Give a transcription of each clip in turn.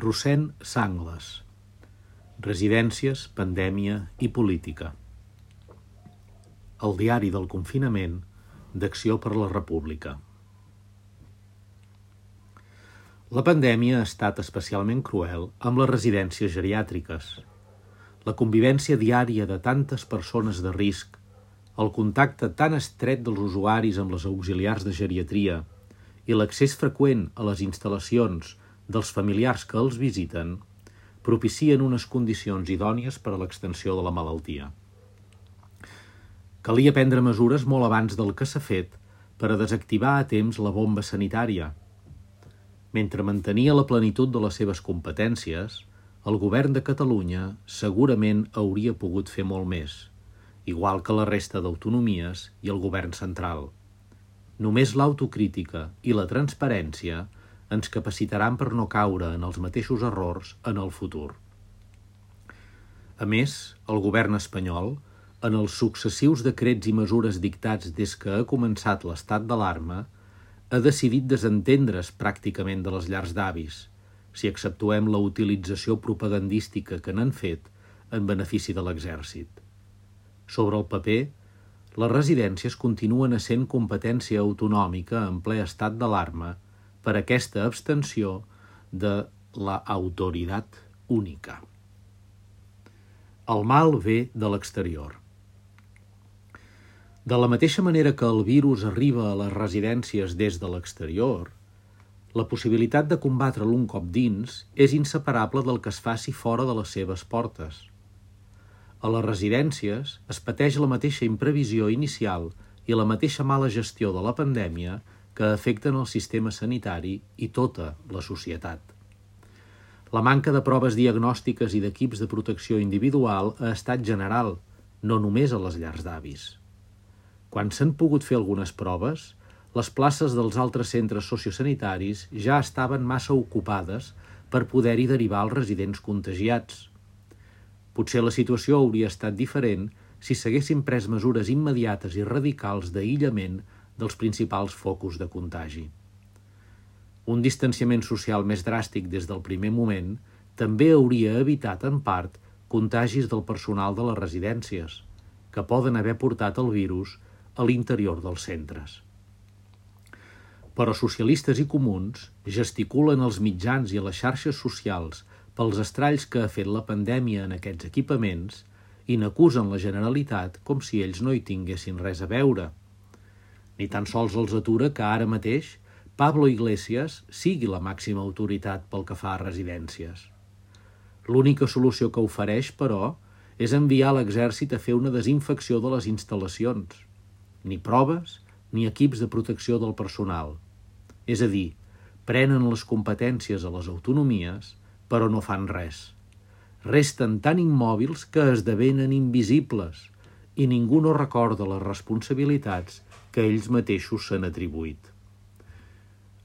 Rossèn Sangles. Residències, pandèmia i política. El diari del confinament d'Acció per la República. La pandèmia ha estat especialment cruel amb les residències geriàtriques. La convivència diària de tantes persones de risc, el contacte tan estret dels usuaris amb les auxiliars de geriatria i l'accés freqüent a les instal·lacions dels familiars que els visiten propicien unes condicions idònies per a l'extensió de la malaltia. Calia prendre mesures molt abans del que s'ha fet per a desactivar a temps la bomba sanitària. Mentre mantenia la plenitud de les seves competències, el govern de Catalunya segurament hauria pogut fer molt més, igual que la resta d'autonomies i el govern central. Només l'autocrítica i la transparència ens capacitaran per no caure en els mateixos errors en el futur. A més, el govern espanyol, en els successius decrets i mesures dictats des que ha començat l'estat d'alarma, ha decidit desentendre's pràcticament de les llars d'avis, si exceptuem la utilització propagandística que n'han fet en benefici de l'exèrcit. Sobre el paper, les residències continuen essent competència autonòmica en ple estat d'alarma per aquesta abstenció de la autoritat única. El mal ve de l'exterior. De la mateixa manera que el virus arriba a les residències des de l'exterior, la possibilitat de combatre-lo un cop dins és inseparable del que es faci fora de les seves portes – a les residències es pateix la mateixa imprevisió inicial i la mateixa mala gestió de la pandèmia que afecten el sistema sanitari i tota la societat. La manca de proves diagnòstiques i d'equips de protecció individual ha estat general, no només a les llars d'avis. Quan s'han pogut fer algunes proves, les places dels altres centres sociosanitaris ja estaven massa ocupades per poder-hi derivar els residents contagiats – Potser la situació hauria estat diferent si s'haguessin pres mesures immediates i radicals d'aïllament dels principals focus de contagi. Un distanciament social més dràstic des del primer moment també hauria evitat, en part, contagis del personal de les residències, que poden haver portat el virus a l'interior dels centres. Però socialistes i comuns gesticulen els mitjans i a les xarxes socials pels estralls que ha fet la pandèmia en aquests equipaments i n'acusen la Generalitat com si ells no hi tinguessin res a veure. Ni tan sols els atura que ara mateix Pablo Iglesias sigui la màxima autoritat pel que fa a residències. L'única solució que ofereix, però, és enviar l'exèrcit a fer una desinfecció de les instal·lacions. Ni proves ni equips de protecció del personal. És a dir, prenen les competències a les autonomies però no fan res. Resten tan immòbils que esdevenen invisibles i ningú no recorda les responsabilitats que ells mateixos s'han atribuït.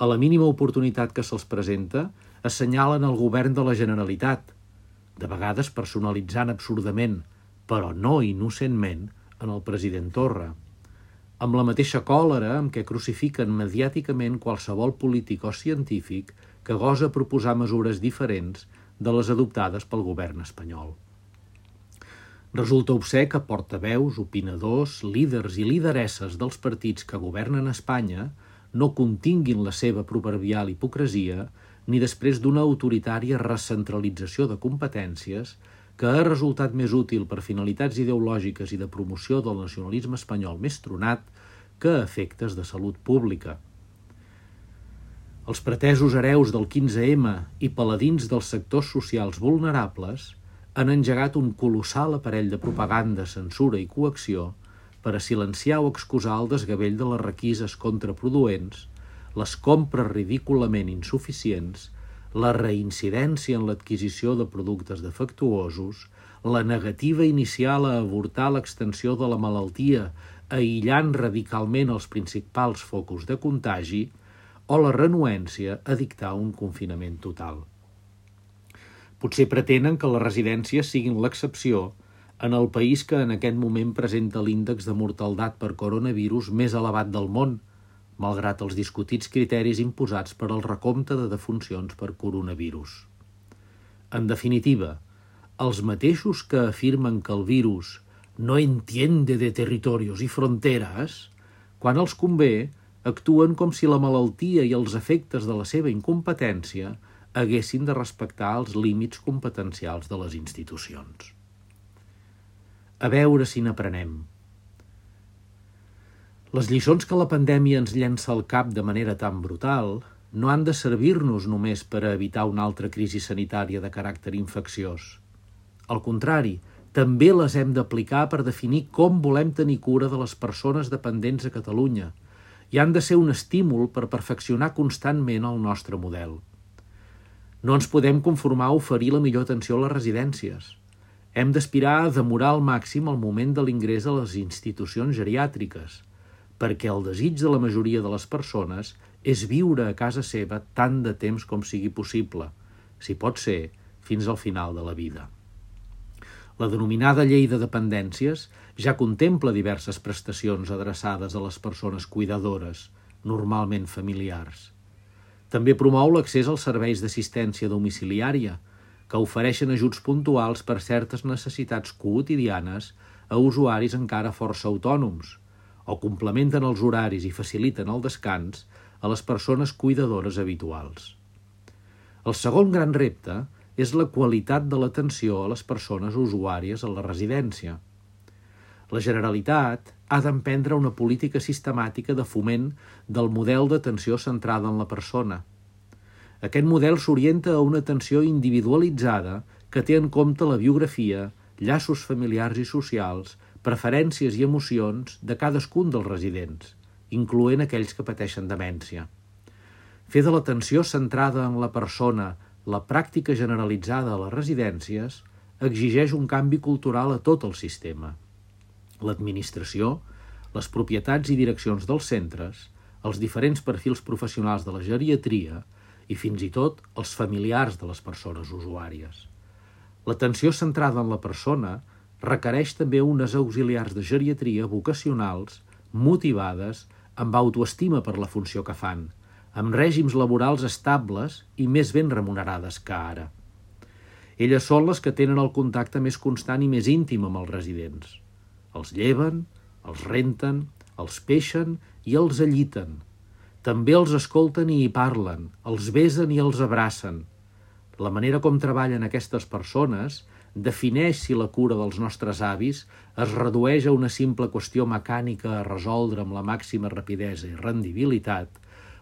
A la mínima oportunitat que se'ls presenta, assenyalen el govern de la Generalitat, de vegades personalitzant absurdament, però no innocentment, en el president Torra, amb la mateixa còlera amb què crucifiquen mediàticament qualsevol polític o científic que gosa proposar mesures diferents de les adoptades pel govern espanyol. Resulta obsè que portaveus, opinadors, líders i lideresses dels partits que governen Espanya no continguin la seva proverbial hipocresia ni després d'una autoritària recentralització de competències que ha resultat més útil per finalitats ideològiques i de promoció del nacionalisme espanyol més tronat que efectes de salut pública – els pretesos hereus del 15M i paladins dels sectors socials vulnerables han engegat un colossal aparell de propaganda, censura i coacció per a silenciar o excusar el desgavell de les requises contraproduents, les compres ridículament insuficients, la reincidència en l'adquisició de productes defectuosos, la negativa inicial a avortar l'extensió de la malaltia aïllant radicalment els principals focus de contagi o la renuència a dictar un confinament total. Potser pretenen que les residències siguin l'excepció en el país que en aquest moment presenta l'índex de mortaldat per coronavirus més elevat del món, malgrat els discutits criteris imposats per al recompte de defuncions per coronavirus. En definitiva, els mateixos que afirmen que el virus no entiende de territorios i fronteres, quan els convé, actuen com si la malaltia i els efectes de la seva incompetència haguessin de respectar els límits competencials de les institucions. A veure si n'aprenem. Les lliçons que la pandèmia ens llença al cap de manera tan brutal no han de servir-nos només per a evitar una altra crisi sanitària de caràcter infecciós. Al contrari, també les hem d'aplicar per definir com volem tenir cura de les persones dependents a Catalunya i han de ser un estímul per perfeccionar constantment el nostre model. No ens podem conformar a oferir la millor atenció a les residències. Hem d'aspirar a demorar al màxim el moment de l'ingrés a les institucions geriàtriques, perquè el desig de la majoria de les persones és viure a casa seva tant de temps com sigui possible, si pot ser, fins al final de la vida. La denominada llei de dependències ja contempla diverses prestacions adreçades a les persones cuidadores, normalment familiars. També promou l'accés als serveis d'assistència domiciliària, que ofereixen ajuts puntuals per certes necessitats quotidianes a usuaris encara força autònoms, o complementen els horaris i faciliten el descans a les persones cuidadores habituals. El segon gran repte és la qualitat de l'atenció a les persones usuàries a la residència – la Generalitat ha d'emprendre una política sistemàtica de foment del model d'atenció centrada en la persona. Aquest model s'orienta a una atenció individualitzada que té en compte la biografia, llaços familiars i socials, preferències i emocions de cadascun dels residents, incloent aquells que pateixen demència. Fer de l'atenció centrada en la persona la pràctica generalitzada a les residències exigeix un canvi cultural a tot el sistema l'administració, les propietats i direccions dels centres, els diferents perfils professionals de la geriatria i fins i tot els familiars de les persones usuàries. L'atenció centrada en la persona requereix també unes auxiliars de geriatria vocacionals, motivades, amb autoestima per la funció que fan, amb règims laborals estables i més ben remunerades que ara. Elles són les que tenen el contacte més constant i més íntim amb els residents. Els lleven, els renten, els peixen i els alliten. També els escolten i hi parlen, els besen i els abracen. La manera com treballen aquestes persones defineix si la cura dels nostres avis es redueix a una simple qüestió mecànica a resoldre amb la màxima rapidesa i rendibilitat,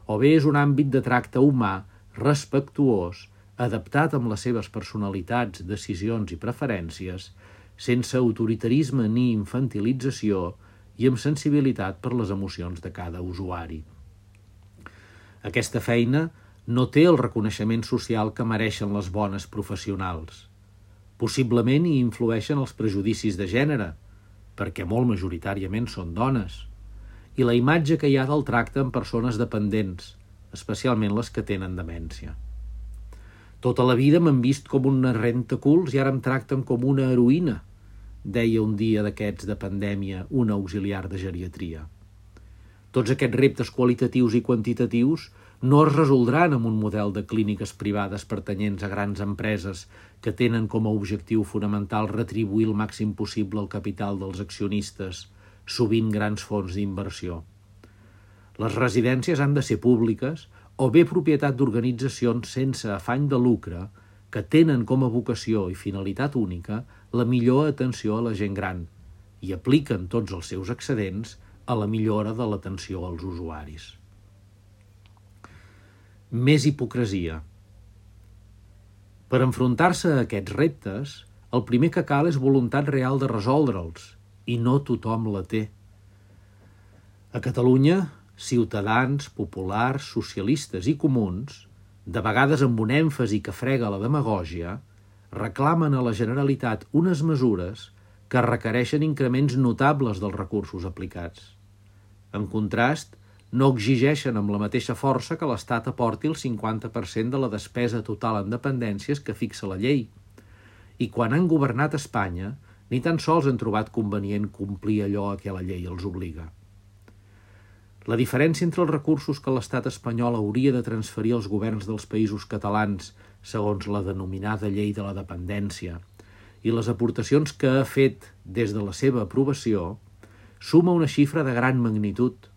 o bé és un àmbit de tracte humà, respectuós, adaptat amb les seves personalitats, decisions i preferències, sense autoritarisme ni infantilització i amb sensibilitat per les emocions de cada usuari. Aquesta feina no té el reconeixement social que mereixen les bones professionals. Possiblement hi influeixen els prejudicis de gènere, perquè molt majoritàriament són dones, i la imatge que hi ha del tracte amb persones dependents, especialment les que tenen demència. Tota la vida m'han vist com una rentaculs i ara em tracten com una heroïna, deia un dia d'aquests de pandèmia un auxiliar de geriatria. Tots aquests reptes qualitatius i quantitatius no es resoldran amb un model de clíniques privades pertanyents a grans empreses que tenen com a objectiu fonamental retribuir el màxim possible el capital dels accionistes, sovint grans fons d'inversió. Les residències han de ser públiques o bé propietat d'organitzacions sense afany de lucre que tenen com a vocació i finalitat única la millor atenció a la gent gran i apliquen tots els seus excedents a la millora de l'atenció als usuaris. Més hipocresia. Per enfrontar-se a aquests reptes, el primer que cal és voluntat real de resoldre'ls, i no tothom la té. A Catalunya, ciutadans, populars, socialistes i comuns, de vegades amb un èmfasi que frega la demagògia, reclamen a la Generalitat unes mesures que requereixen increments notables dels recursos aplicats. En contrast, no exigeixen amb la mateixa força que l'Estat aporti el 50% de la despesa total en dependències que fixa la llei. I quan han governat Espanya, ni tan sols han trobat convenient complir allò a què la llei els obliga. La diferència entre els recursos que l'estat espanyol hauria de transferir als governs dels països catalans segons la denominada llei de la dependència, i les aportacions que ha fet des de la seva aprovació, suma una xifra de gran magnitud.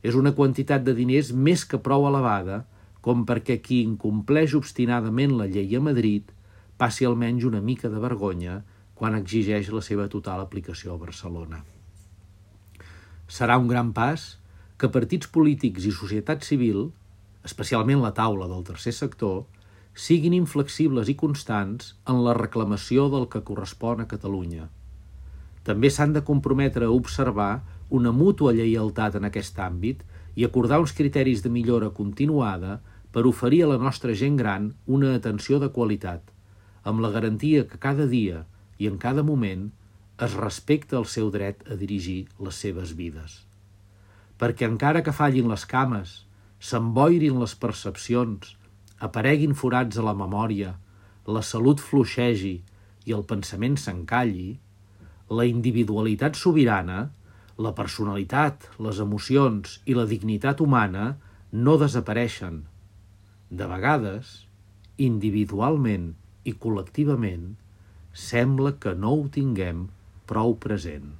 És una quantitat de diners més que prou elevada com perquè qui incompleix obstinadament la llei a Madrid passi almenys una mica de vergonya quan exigeix la seva total aplicació a Barcelona. Serà un gran pas que partits polítics i societat civil, especialment la taula del tercer sector, siguin inflexibles i constants en la reclamació del que correspon a Catalunya. També s'han de comprometre a observar una mútua lleialtat en aquest àmbit i acordar uns criteris de millora continuada per oferir a la nostra gent gran una atenció de qualitat, amb la garantia que cada dia i en cada moment es respecta el seu dret a dirigir les seves vides. Perquè encara que fallin les cames, s'emboirin les percepcions, apareguin forats a la memòria, la salut fluixegi i el pensament s'encalli, la individualitat sobirana, la personalitat, les emocions i la dignitat humana no desapareixen. De vegades, individualment i col·lectivament, sembla que no ho tinguem prou present.